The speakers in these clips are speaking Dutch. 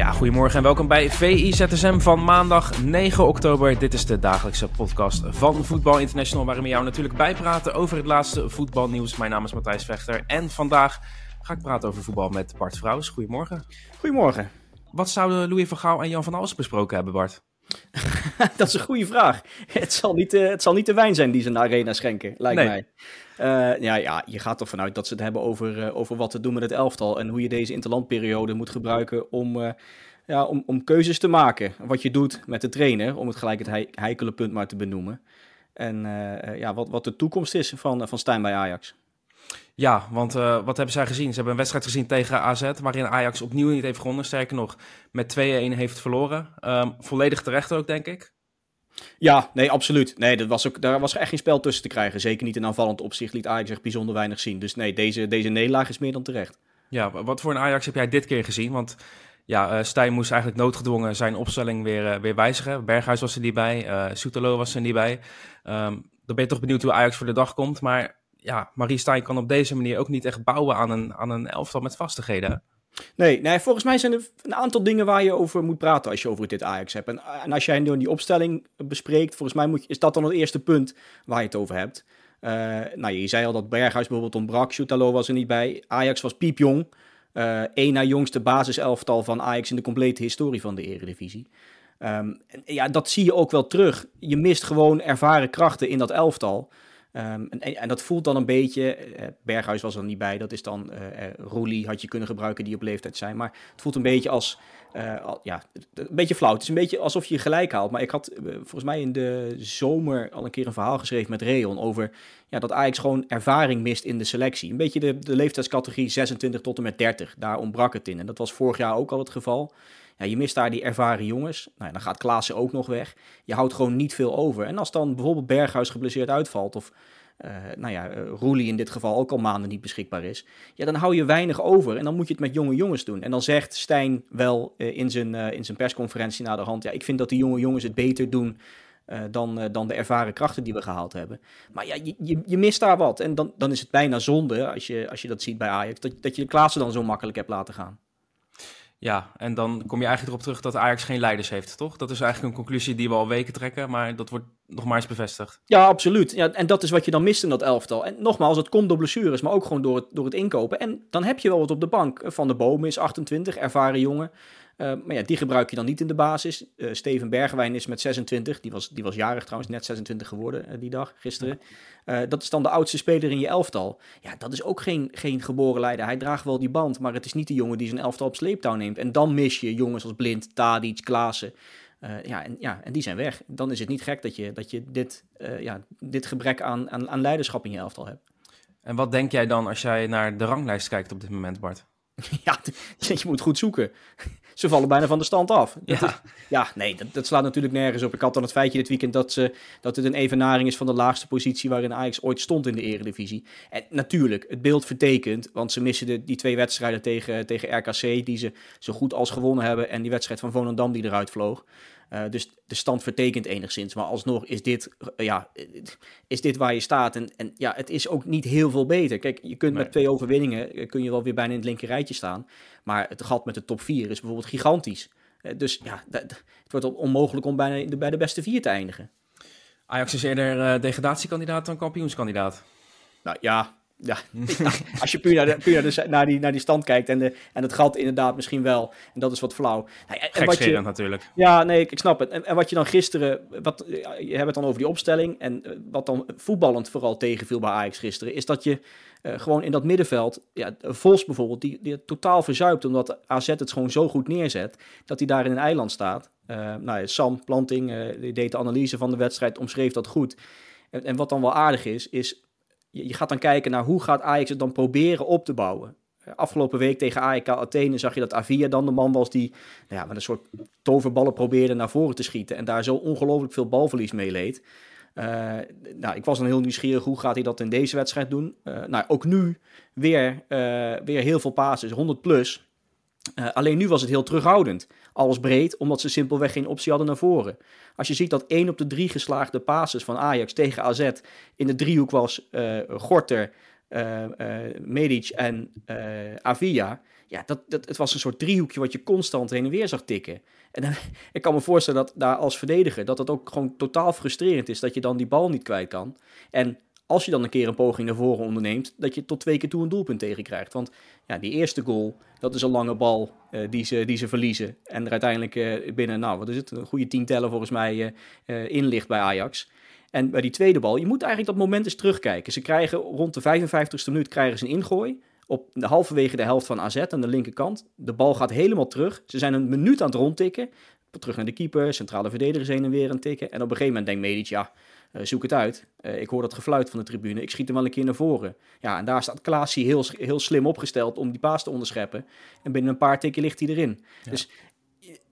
Ja, goedemorgen en welkom bij VI ZSM van maandag 9 oktober. Dit is de dagelijkse podcast van Voetbal International, waarin we jou natuurlijk bijpraten over het laatste voetbalnieuws. Mijn naam is Matthijs Vechter en vandaag ga ik praten over voetbal met Bart Vrouws. Goedemorgen. Goedemorgen. Wat zouden Louis van Gaal en Jan van Alst besproken hebben, Bart? dat is een goede vraag. Het zal, niet, uh, het zal niet de wijn zijn die ze naar de arena schenken, lijkt Nee. mij. Eh, ja, ja, je gaat er vanuit dat ze het hebben over, eh, over wat te doen met het elftal. En hoe je deze interlandperiode moet gebruiken om, eh, ja, om, om keuzes te maken. Wat je doet met de trainer, om het gelijk het hei- heikele punt maar te benoemen. En eh, eh, ja, wat, wat de toekomst is van, eh, van Stijn bij Ajax. Ja, want eh, wat hebben zij gezien? Ze hebben een wedstrijd gezien tegen AZ, waarin Ajax opnieuw niet heeft gewonnen. Sterker nog, met 2-1 heeft verloren. Ehm, volledig terecht ook, denk ik. Ja, nee, absoluut. Nee, dat was ook, daar was echt geen spel tussen te krijgen. Zeker niet in aanvallend opzicht liet Ajax echt bijzonder weinig zien. Dus nee, deze, deze nederlaag is meer dan terecht. Ja, wa- wat voor een Ajax heb jij dit keer gezien? Want ja, eh Stijn moest eigenlijk noodgedwongen zijn opstelling weer, eh, weer wijzigen. Berghuis was er niet bij, eh Soetelo was er niet bij. Ehm, dan ben je toch benieuwd hoe Ajax voor de dag komt. Maar ja, Marie Stijn kan op deze manier ook niet echt bouwen aan een, aan een elftal met vastigheden. Nee, nee, volgens mij zijn er een aantal dingen waar je over moet praten als je over dit Ajax hebt. En, als jij nu die opstelling bespreekt, volgens mij moet je, is dat dan het eerste punt waar je het over hebt. Eh, nou, je zei al dat Berghuis bijvoorbeeld ontbrak, Soetalo was er niet bij. Ajax was piepjong. Eh één na jongste basiselftal van Ajax in de complete historie van de Eredivisie. Ehm, ja, dat zie je ook wel terug. Je mist gewoon ervaren krachten in dat elftal. Ehm, en, en dat voelt dan een beetje. eh, Berghuis was er niet bij. Dat is dan. eh, Roelie had je kunnen gebruiken die op leeftijd zijn. Maar het voelt een beetje als. eh, ja, een beetje flauw. Het is een beetje alsof je gelijk haalt. Maar ik had volgens mij in de zomer al een keer een verhaal geschreven met Reon. Over ja, dat Ajax gewoon ervaring mist in de selectie. Een beetje de, de leeftijdscategorie 26 tot en met 30. Daar ontbrak het in. En dat was vorig jaar ook al het geval. Ja, je mist daar die ervaren jongens. Nou, dan gaat Klaassen ook nog weg. Je houdt gewoon niet veel over. En als dan bijvoorbeeld Berghuis geblesseerd uitvalt... of eh, nou ja, eh, Roelie in dit geval ook al maanden niet beschikbaar is... ja, dan hou je weinig over en dan moet je het met jonge jongens doen. En dan zegt Stijn wel eh, in, zijn, in zijn persconferentie na de hand... ja, ik vind dat die jonge jongens het beter doen... dan, dan de ervaren krachten die we gehaald hebben. Maar ja, je, je, je mist daar wat. En dan, dan is het bijna zonde, als je, als je dat ziet bij Ajax... dat, dat je de Klaassen dan zo makkelijk hebt laten gaan. Ja, en dan kom je eigenlijk erop terug dat Ajax geen leiders heeft, toch? Dat is eigenlijk een conclusie die we al weken trekken, maar dat wordt nog maar eens bevestigd. Ja, absoluut. Ja, en dat is wat je dan mist in dat elftal. En nogmaals, het komt door blessures, maar ook gewoon door het, door het inkopen. En dan heb je wel wat op de bank. Van de Bomen is 28, ervaren jongen. Eh, maar ja, die gebruik je dan niet in de basis. Eh, Steven Bergwijn is met 26. Die was, die was jarig trouwens, net 26 geworden eh, die dag, gisteren. Dat is dan de oudste speler in je elftal. Ja, dat is ook geen, geen geboren leider. Hij draagt wel die band, maar het is niet de jongen die zijn elftal op sleeptouw neemt. En dan mis je jongens als Blind, Tadic, Klaassen. Ja, en, ja, en die zijn weg. Dan is het niet gek dat je, dat je dit, ja, dit gebrek aan, aan, aan leiderschap in je elftal hebt. En wat denk jij dan als jij naar de ranglijst kijkt op dit moment, Bart? ja, je moet goed zoeken. Ze vallen bijna van de stand af. Dat Ja. is- ja, nee, dat, dat slaat natuurlijk nergens op. Ik had dan het feitje dit weekend dat, ze, dat het een evenaring is van de laagste positie waarin Ajax ooit stond in de eredivisie. En natuurlijk, het beeld vertekent, want ze missen de, die twee wedstrijden tegen, tegen RKC, die ze zo goed als gewonnen hebben, en die wedstrijd van Volendam die eruit vloog. Eh, dus de stand vertekent enigszins. Maar alsnog is dit, eh, ja, eh, is dit waar je staat. En, en ja, het is ook niet heel veel beter. Kijk, je kunt Nee. met twee overwinningen, kun je wel weer bijna in het linker rijtje staan. Maar het gat met de top 4 is bijvoorbeeld gigantisch. Dus ja, het wordt onmogelijk om bijna de- bij de beste vier te eindigen. Ajax is eerder degradatiekandidaat dan kampioenskandidaat. Nou ja, ja, ja, als je puur, naar, de, puur naar, de, naar, die, naar die stand kijkt en, de, en het gat inderdaad misschien wel. En dat is wat flauw. Nou, en- en wat je- natuurlijk. Ja, nee, ik, ik snap het. En, en wat je dan gisteren, wat, je hebt het dan over die opstelling. En eh, wat dan voetballend vooral tegenviel bij Ajax gisteren, is dat je eh, gewoon in dat middenveld, ja, Vos bijvoorbeeld, die, die totaal verzuipt omdat AZ het gewoon zo goed neerzet, dat hij daar in een eiland staat. Eh, nou ja, Sam Planting, die deed de analyse van de wedstrijd, omschreef dat goed. En, en wat dan wel aardig is, is je, gaat dan kijken naar hoe gaat Ajax het dan proberen op te bouwen. Eh, afgelopen week tegen AEK Athene zag je dat Avia dan de man was die nou ja, met een soort toverballen probeerde naar voren te schieten. En daar zo ongelooflijk veel balverlies mee leed. Uh, nou, ik was dan heel nieuwsgierig, hoe gaat hij dat in deze wedstrijd doen? Uh, nou, ook nu weer, uh, weer heel veel passes, 100 plus. Alleen nu was het heel terughoudend. Alles breed, omdat ze simpelweg geen optie hadden naar voren. Als je ziet dat één op de drie geslaagde passes van Ajax tegen AZ in de driehoek was Gorter, Medic en Avia ja, dat, dat, het was een soort driehoekje wat je constant heen en weer zag tikken. En dan, ik kan me voorstellen dat daar als verdediger, dat dat ook gewoon totaal frustrerend is, dat je dan die bal niet kwijt kan. En als je dan een keer een poging naar voren onderneemt, dat je tot twee keer toe een doelpunt tegenkrijgt. Want ja, die eerste goal, dat is een lange bal uh, die, ze, die ze verliezen. En er uiteindelijk uh, binnen, nou wat is het, een goede tien tellen volgens mij uh, in ligt bij Ajax. En bij die tweede bal, je moet eigenlijk dat moment eens terugkijken. Ze krijgen rond de 55ste minuut krijgen ze een ingooi op de halverwege de helft van AZ aan de linkerkant. De bal gaat helemaal terug. Ze zijn een minuut aan het rondtikken. Terug naar de keeper, centrale verdedigers heen en weer aan het tikken. En op een gegeven moment denkt Medic, ja, uh, zoek het uit. Uh, ik hoor dat gefluit van de tribune. Ik schiet hem wel een keer naar voren. Ja, en daar staat Klaasie heel, heel slim opgesteld om die paas te onderscheppen. En binnen een paar tikken ligt hij erin. Ja. Dus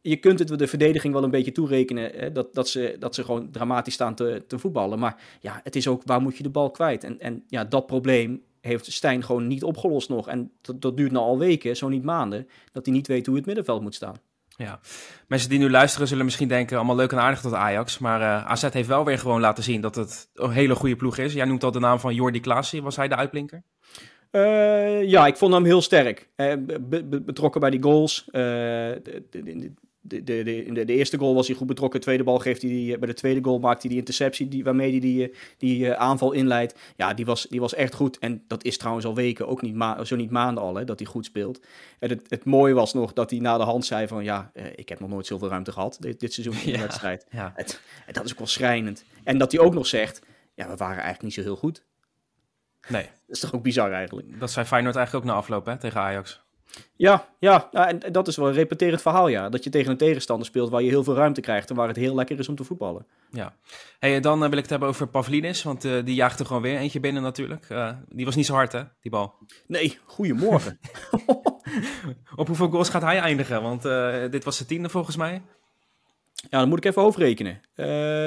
je kunt het de verdediging wel een beetje toerekenen hè, dat, dat, ze, dat ze gewoon dramatisch staan te, te voetballen. Maar ja, het is ook waar moet je de bal kwijt? En, en ja, dat probleem heeft Stijn gewoon niet opgelost nog. En dat, dat duurt nou al weken, zo niet maanden, dat hij niet weet hoe het middenveld moet staan. Ja, mensen die nu luisteren zullen misschien denken, allemaal leuk en aardig tot Ajax. Maar uh, AZ heeft wel weer gewoon laten zien dat het een hele goede ploeg is. Jij noemt al de naam van Jordi Klaasie. Was hij de uitblinker? Uh, ja, ik vond hem heel sterk. Uh, betrokken bij die goals. De, de, de, de, de, de, eerste goal was hij goed betrokken. De tweede bal geeft hij die, bij de tweede goal maakt hij die interceptie die, waarmee hij die, die uh, aanval inleidt. Ja, die was, die was echt goed. En dat is trouwens al weken, ook niet ma zo niet maanden al, hè, dat hij goed speelt. En het, het mooie was nog dat hij na de hand zei van ja, ik heb nog nooit zoveel ruimte gehad dit, dit seizoen in de ja, wedstrijd. Ja. Het, en dat is ook wel schrijnend. En dat hij ook nog zegt, ja, we waren eigenlijk niet zo heel goed. Nee. Dat is toch ook bizar eigenlijk. Dat zei Feyenoord eigenlijk ook na afloop hè, tegen Ajax. Ja, ja, en dat is wel een repeterend verhaal, ja. Dat je tegen een tegenstander speelt waar je heel veel ruimte krijgt en waar het heel lekker is om te voetballen. Ja. Hey, dan uh, wil ik het hebben over Pavlidis, want uh, die jaagde gewoon weer eentje binnen natuurlijk. Uh, die was niet zo hard, hè, die bal? Nee, goedemorgen. Op hoeveel goals gaat hij eindigen? Want dit was de tiende volgens mij. Ja, dan moet ik even overrekenen.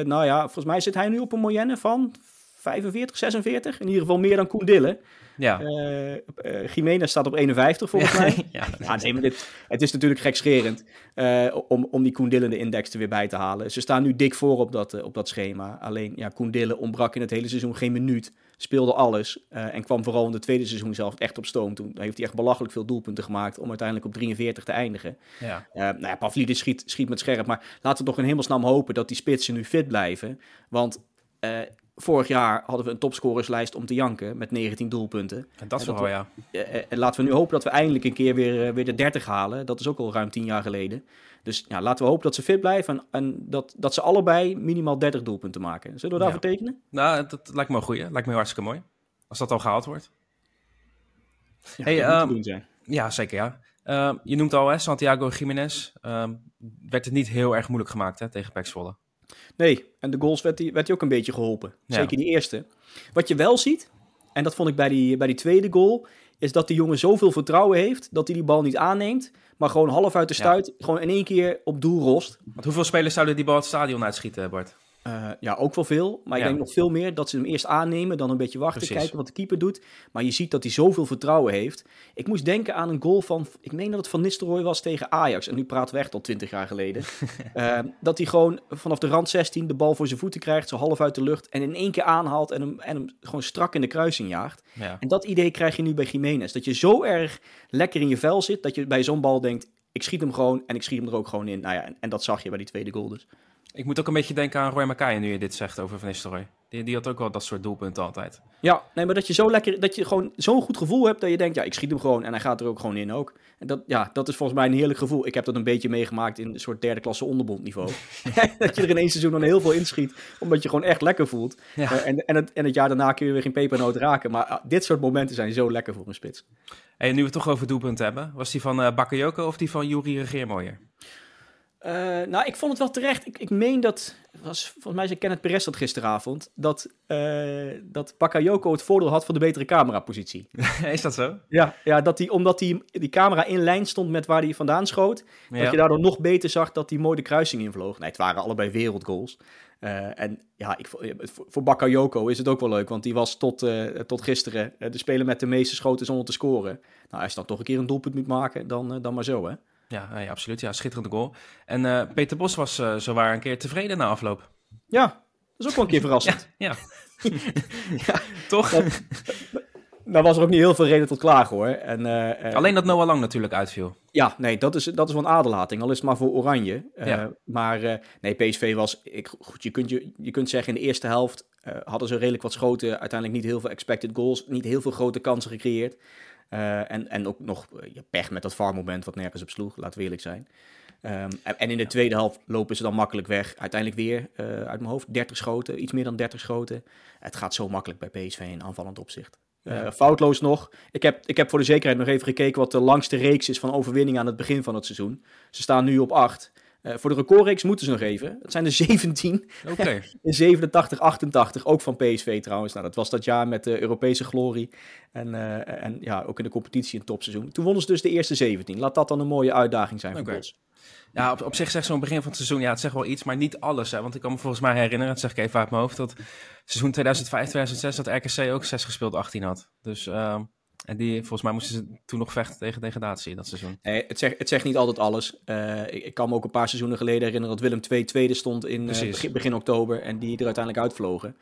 nou ja, volgens mij zit hij nu op een moyenne van 45, 46. In ieder geval meer dan Koen Dillen. Ja. Uh, uh, staat op 51 volgens mij. ja, ja, nee, maar dit, het is natuurlijk gekscherend uh, om, om die Koen Dillen de index er weer bij te halen. Ze staan nu dik voor op dat, op dat schema. Alleen ja, Koen Dillen ontbrak in het hele seizoen geen minuut. Speelde alles en kwam vooral in het tweede seizoen zelf echt op stoom. Toen heeft hij echt belachelijk veel doelpunten gemaakt om uiteindelijk op 43 te eindigen. Ja. nou ja, Pavlidis schiet, schiet met scherp. Maar laten we toch in hemelsnaam hopen dat die spitsen nu fit blijven. Want Vorig jaar hadden we een topscorerslijst om te janken met 19 doelpunten. En dat is wel, ja. En laten we nu hopen dat we eindelijk een keer weer, weer de 30 halen. Dat is ook al ruim 10 jaar geleden. Dus ja, laten we hopen dat ze fit blijven en, en dat, dat ze allebei minimaal 30 doelpunten maken. Zullen we daarvoor ja. tekenen? Nou, dat lijkt me een goeie. Lijkt me hartstikke mooi. Als dat al gehaald wordt. Ja, hey, um, zijn. ja zeker ja. Uh, je noemt al, hè, Santiago Jiménez. Uh, werd het niet heel erg moeilijk gemaakt hè, tegen Pek Zwolle. Nee, en de goals werd hij werd ook een beetje geholpen. Zeker die eerste. Wat je wel ziet, en dat vond ik bij die, bij die tweede goal, is dat die jongen zoveel vertrouwen heeft dat hij die bal niet aanneemt, maar gewoon half uit de stuit, gewoon in één keer op doel rost. Want hoeveel spelers zouden die bal het stadion uitschieten, Bart? Uh, ja, ook wel veel. Maar ik denk nog veel meer dat ze hem eerst aannemen, dan een beetje wachten, Precies. kijken wat de keeper doet. Maar je ziet dat hij zoveel vertrouwen heeft. Ik moest denken aan een goal van, ik meen dat het van Nistelrooy was tegen Ajax. En nu praten we echt al twintig jaar geleden. uh, dat hij gewoon vanaf de rand 16 de bal voor zijn voeten krijgt, zo half uit de lucht. En in één keer aanhaalt en hem, en hem gewoon strak in de kruising jaagt. Ja. En dat idee krijg je nu bij Jiménez. Dat je zo erg lekker in je vel zit, dat je bij zo'n bal denkt, ik schiet hem gewoon en ik schiet hem er ook gewoon in. Nou ja, en, en dat zag je bij die tweede goal dus. Ik moet ook een beetje denken aan Roy Mackay nu je dit zegt over Van Nistelrooy. Die, die had ook wel dat soort doelpunten altijd. Ja, nee, maar dat je zo lekker, dat je gewoon zo'n goed gevoel hebt dat je denkt, ja, ik schiet hem gewoon en hij gaat er ook gewoon in ook. En dat, ja, dat is volgens mij een heerlijk gevoel. Ik heb dat een beetje meegemaakt in een soort derde klasse onderbondniveau. dat je er in één seizoen dan heel veel inschiet, omdat je gewoon echt lekker voelt. Ja. Uh, en, en, het, en het jaar daarna kun je weer geen pepernoot raken. Maar uh, dit soort momenten zijn zo lekker voor een spits. En nu we het toch over doelpunten hebben, was die van uh, Bakayoko of die van Juri Regeermooier? Uh, nou, ik vond het wel terecht. Ik, ik meen dat, was, volgens mij zei Kenneth Perez dat gisteravond, dat, uh, dat Bakayoko het voordeel had van de betere camerapositie. Is dat zo? Ja, ja dat die, omdat die, die camera in lijn stond met waar hij vandaan schoot, ja. dat je daardoor nog beter zag dat hij mooi de kruising invloog. Nee, het waren allebei wereldgoals. Uh, en ja, ik, voor, voor Bakayoko is het ook wel leuk, want die was tot, tot gisteren de speler met de meeste schoten zonder te scoren. Nou, als je dan toch een keer een doelpunt moet maken, dan, dan maar zo, hè. Ja, nee, absoluut. Ja, schitterende goal. En uh, Peter Bos was uh, zowaar een keer tevreden na afloop. Ja, dat is ook wel een keer verrassend. ja, ja. ja. toch? Nou was er ook niet heel veel reden tot klagen hoor. En, uh, Alleen dat Noah Lang natuurlijk uitviel. Ja, nee, dat is, dat is wel een aderlating. Al is het maar voor Oranje. Ja. Maar nee, PSV was... Ik, goed, je kunt, je, je kunt zeggen in de eerste helft hadden ze redelijk wat schoten. Uiteindelijk niet heel veel expected goals. Niet heel veel grote kansen gecreëerd. Uh, en, en ook nog uh, pech met dat farmoment wat nergens op sloeg, laten we eerlijk zijn. Um, en, in de tweede helft lopen ze dan makkelijk weg. Uiteindelijk weer, uh, uit mijn hoofd, 30 schoten, iets meer dan 30 schoten. Het gaat zo makkelijk bij PSV in aanvallend opzicht. Foutloos nog. Ik heb, ik heb voor de zekerheid nog even gekeken wat de langste reeks is van overwinningen aan het begin van het seizoen. Ze staan nu op 8. Uh, voor de recordreeks moeten ze nog even. Het zijn er 17. Okay. in 87, 88. Ook van PSV trouwens. Nou, dat was dat jaar met de Europese glorie. En, uh, en ja, ook in de competitie een topseizoen. Toen wonnen ze dus de eerste 17. Laat dat dan een mooie uitdaging zijn voor. Bos. Ja, op, op zich zegt zo'n begin van het seizoen, ja, het zegt wel iets, maar niet alles. Hè? Want ik kan me volgens mij herinneren, dat zeg ik even uit mijn hoofd, dat seizoen 2005-2006 dat RKC ook 6 gespeeld 18 had. Dus... Uh, en die, volgens mij moesten ze toen nog vechten tegen degradatie dat seizoen. Het, zegt, het zegt niet altijd alles. Uh, ik, ik, kan me ook een paar seizoenen geleden herinneren dat Willem II tweede stond in uh, begin, begin, oktober en die er uiteindelijk uitvlogen.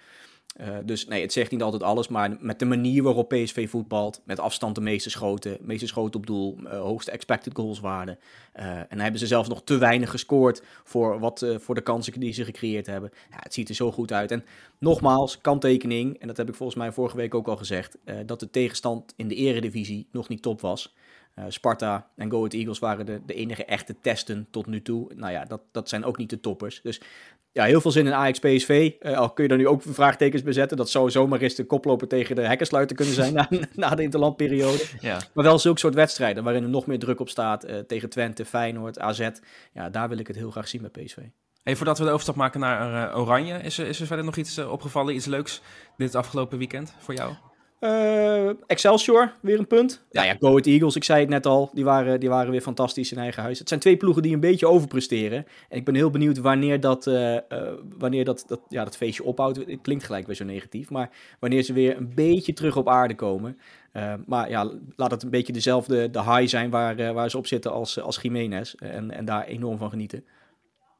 Uh, dus nee, het zegt niet altijd alles, maar met de manier waarop PSV voetbalt, met afstand de meeste schoten, meeste schoten op doel, uh, hoogste expected goals waarde. Uh, en dan hebben ze zelfs nog te weinig gescoord voor, wat, voor de kansen die ze gecreëerd hebben. Ja, het ziet er zo goed uit. En nogmaals, kanttekening, en dat heb ik volgens mij vorige week ook al gezegd, dat de tegenstand in de eredivisie nog niet top was. Uh, Sparta en Go Ahead Eagles waren de, de enige echte testen tot nu toe. Nou ja, dat, dat zijn ook niet de toppers. Dus ja, heel veel zin in Ajax PSV. Uh, al kun je daar nu ook vraagtekens bij zetten. Dat zou zomaar eens de koploper tegen de hekkensluiter kunnen zijn na, na de interlandperiode. Ja. Maar wel zulke soort wedstrijden waarin er nog meer druk op staat. Uh, tegen Twente, Feyenoord, AZ. Ja, daar wil ik het heel graag zien bij PSV. Hey, voordat we de overstap maken naar Oranje, is er, is er verder nog iets opgevallen, iets leuks dit afgelopen weekend voor jou? Uh, Excelsior, weer een punt. Ja, ja, Go Eagles, ik zei het net al, die waren, die waren weer fantastisch in eigen huis. Het zijn twee ploegen die een beetje overpresteren. En ik ben heel benieuwd wanneer dat, uh, uh, wanneer dat, dat, ja, dat feestje ophoudt. Het klinkt gelijk weer zo negatief, maar wanneer ze weer een beetje terug op aarde komen. maar ja, laat het een beetje dezelfde de high zijn waar, waar ze op zitten als, als Jiménez. En, en daar enorm van genieten.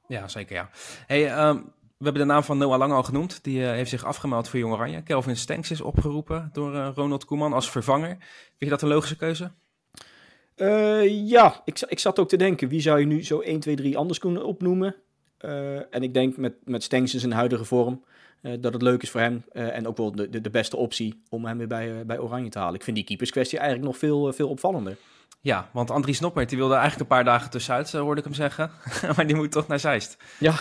Ja, zeker ja. Hey, um we hebben de naam van Noah Lang al genoemd. Die uh, heeft zich afgemeld voor Jong Oranje. Kelvin Stenks is opgeroepen door uh, Ronald Koeman als vervanger. Vind je dat een logische keuze? Uh, ja, ik, ik zat ook te denken. Wie zou je nu zo 1, 2, 3 anders kunnen opnoemen? en ik denk met, met Stenks in zijn huidige vorm... dat het leuk is voor hem. en ook wel de, de, de, beste optie om hem weer bij, bij Oranje te halen. Ik vind die keeperskwestie eigenlijk nog veel, veel opvallender. Ja, want Andries Noppert die wilde eigenlijk een paar dagen tussenuit, hoorde ik hem zeggen. maar die moet toch naar Zeist. Ja,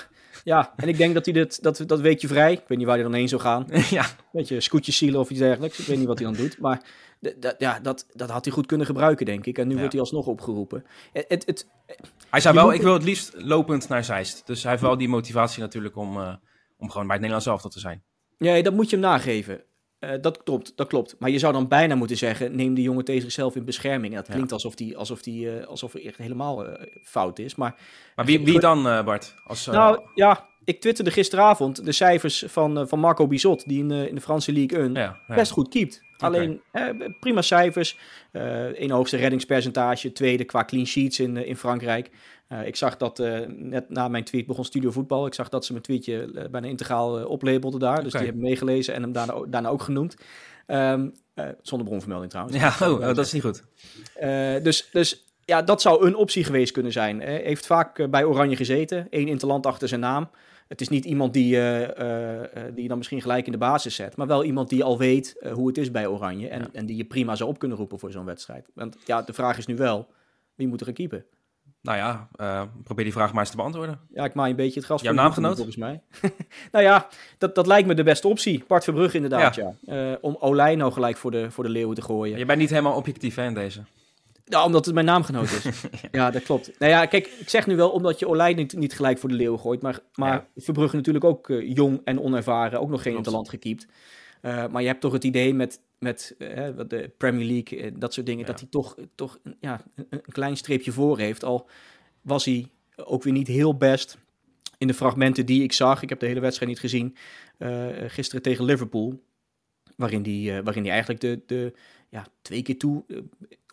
ja, en ik denk dat hij dit, dat, dat weet je vrij. Ik weet niet waar hij dan heen zou gaan. ja. Weet je, scootjes zielen of iets dergelijks. Ik weet niet wat hij dan doet. Maar ja, dat, dat had hij goed kunnen gebruiken, denk ik. En nu ja. wordt hij alsnog opgeroepen. Het, het, het, hij zei wel, ik wil het liefst lopend naar Zeist. Dus hij heeft wel die motivatie natuurlijk om, uh, om gewoon bij het Nederlands elftal te zijn. Ja, dat moet je hem nageven. Uh, dat klopt, dat klopt. Maar je zou dan bijna moeten zeggen: neem die jongen tegen zichzelf in bescherming. En dat klinkt ja. alsof die, alsof die, uh, alsof het echt helemaal uh, fout is. Maar, maar wie, wie dan, Bart? Als, nou ja, ik twitterde gisteravond de cijfers van, van Marco Bizot, die in, in de Franse League 1 ja, ja. best goed keept. Okay. Alleen prima cijfers. een hoogste reddingspercentage, tweede qua clean sheets in, in Frankrijk. Uh, ik zag dat uh, net na mijn tweet begon Studio Voetbal. Ik zag dat ze mijn tweetje uh, bijna integraal oplabelden daar. Dus okay. die hebben meegelezen en hem daarna, daarna ook genoemd. Um, zonder bronvermelding trouwens. Ja, oh, dat is niet goed. dus, dus ja, dat zou een optie geweest kunnen zijn. Hij heeft vaak bij Oranje gezeten. Eén interland achter zijn naam. Het is niet iemand die, die je dan misschien gelijk in de basis zet. Maar wel iemand die al weet hoe het is bij Oranje. En, ja. en die je prima zou op kunnen roepen voor zo'n wedstrijd. Want ja, de vraag is nu wel, wie moet er gaan keeper? Nou ja, uh, probeer die vraag maar eens te beantwoorden. Ja, ik maai een beetje het gras Jouw naamgenoot? Volgens mij. nou ja, dat, dat lijkt me de beste optie. Bart Verbrugge inderdaad, ja. ja. Uh, om Olij nou gelijk voor de, voor de leeuwen te gooien. Je bent niet helemaal objectief hè, in deze? Ja, omdat het mijn naamgenoot is. ja. dat klopt. Nou ja, kijk, ik zeg nu wel omdat je Olij niet, niet gelijk voor de leeuw gooit. Maar, maar Ja. Verbrugge natuurlijk ook eh, jong en onervaren. Ook nog geen Klopt. talent gekiept. Eh, maar je hebt toch het idee met, met eh, de Premier League, eh, dat soort dingen, Ja. dat hij toch, toch een- ja, een, klein streepje voor heeft. Al was hij ook weer niet heel best in de fragmenten die ik zag. Ik heb de hele wedstrijd niet gezien. eh, gisteren tegen Liverpool. Waarin die, waarin die eigenlijk de, de ja, twee keer toe eh,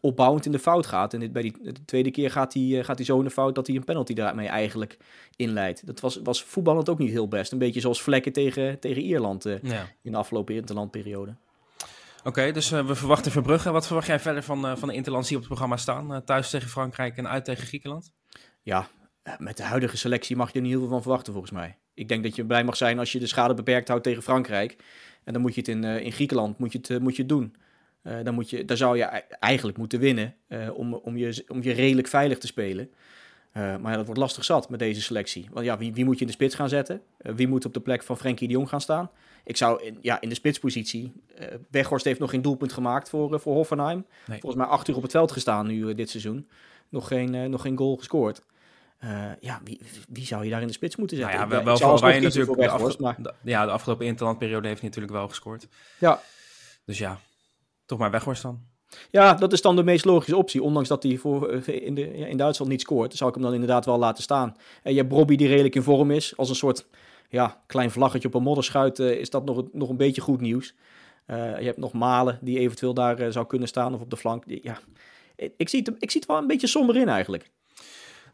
opbouwend in de fout gaat. En dit, bij die, de tweede keer gaat hij, gaat hij zo in de fout dat hij een penalty daarmee eigenlijk inleidt. Dat was, was voetballend ook niet heel best. Een beetje zoals vlekken tegen, tegen Ierland Ja. in de afgelopen interlandperiode. Oké, dus eh, we verwachten Verbrugge. Wat verwacht jij verder van, eh, van de Interlands die op het programma staan? Eh, thuis tegen Frankrijk en uit tegen Griekenland? Ja, met de huidige selectie mag je er niet heel veel van verwachten volgens mij. Ik denk dat je blij mag zijn als je de schade beperkt houdt tegen Frankrijk. En dan moet je het in, in Griekenland moet je het, moet je doen. Dan moet je, daar zou je ei- eigenlijk moeten winnen om, om, je, om je redelijk veilig te spelen. Maar dat wordt lastig zat met deze selectie. Want ja, wie, wie moet je in de spits gaan zetten? Wie moet op de plek van Frenkie de Jong gaan staan? Ik zou in, ja, in de spitspositie... eh Weghorst heeft nog geen doelpunt gemaakt voor, eh, voor Hoffenheim. Nee. Volgens mij acht uur op het veld gestaan nu eh, dit seizoen. Nog geen, nog geen goal gescoord. Ja, wie, wie zou je daar in de spits moeten Nou zetten? ja, Ik, wel, wel voor natuurlijk. voor De, Weghorst, de- ja, de afgelopen interlandperiode heeft hij natuurlijk wel gescoord. Ja, Dus ja, toch maar Weghorst dan. Ja, dat is dan de meest logische optie. Ondanks dat hij voor, in, de, ja, in Duitsland niet scoort, zou ik hem dan inderdaad wel laten staan. En je hebt Robbie die redelijk in vorm is. Als een soort ja, klein vlaggetje op een modderschuit eh, is dat nog, nog een beetje goed nieuws. Eh, je hebt nog Malen die eventueel daar eh, zou kunnen staan of op de flank. Ja, ik, zie het, ik zie het wel een beetje somber in eigenlijk.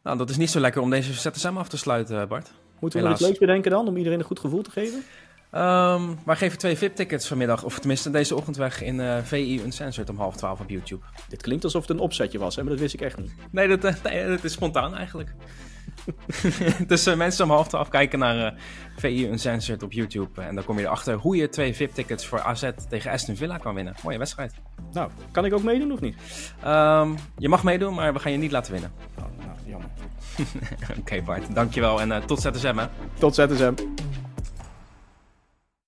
Nou, dat is niet zo lekker om deze ZSM af te sluiten, Bart. Moeten we iets leuks bedenken dan, om iedereen een goed gevoel te geven? Ehm wij geven twee VIP-tickets vanmiddag, of tenminste deze ochtend weg in eh, VI Uncensored om half twaalf op YouTube. Dit klinkt alsof het een opzetje was, hè, maar dat wist ik echt niet. Nee, dat, nee, dat is spontaan eigenlijk. dus eh, mensen om half twaalf kijken naar eh, VI Uncensored op YouTube. En dan kom je erachter hoe je twee VIP-tickets voor AZ tegen Aston Villa kan winnen. Mooie wedstrijd. Nou, kan ik ook meedoen of niet? Ehm, je mag meedoen, maar we gaan je niet laten winnen. Nou, nou jammer. Oké Bart, dankjewel en eh, tot ZSM hè. Tot ZSM.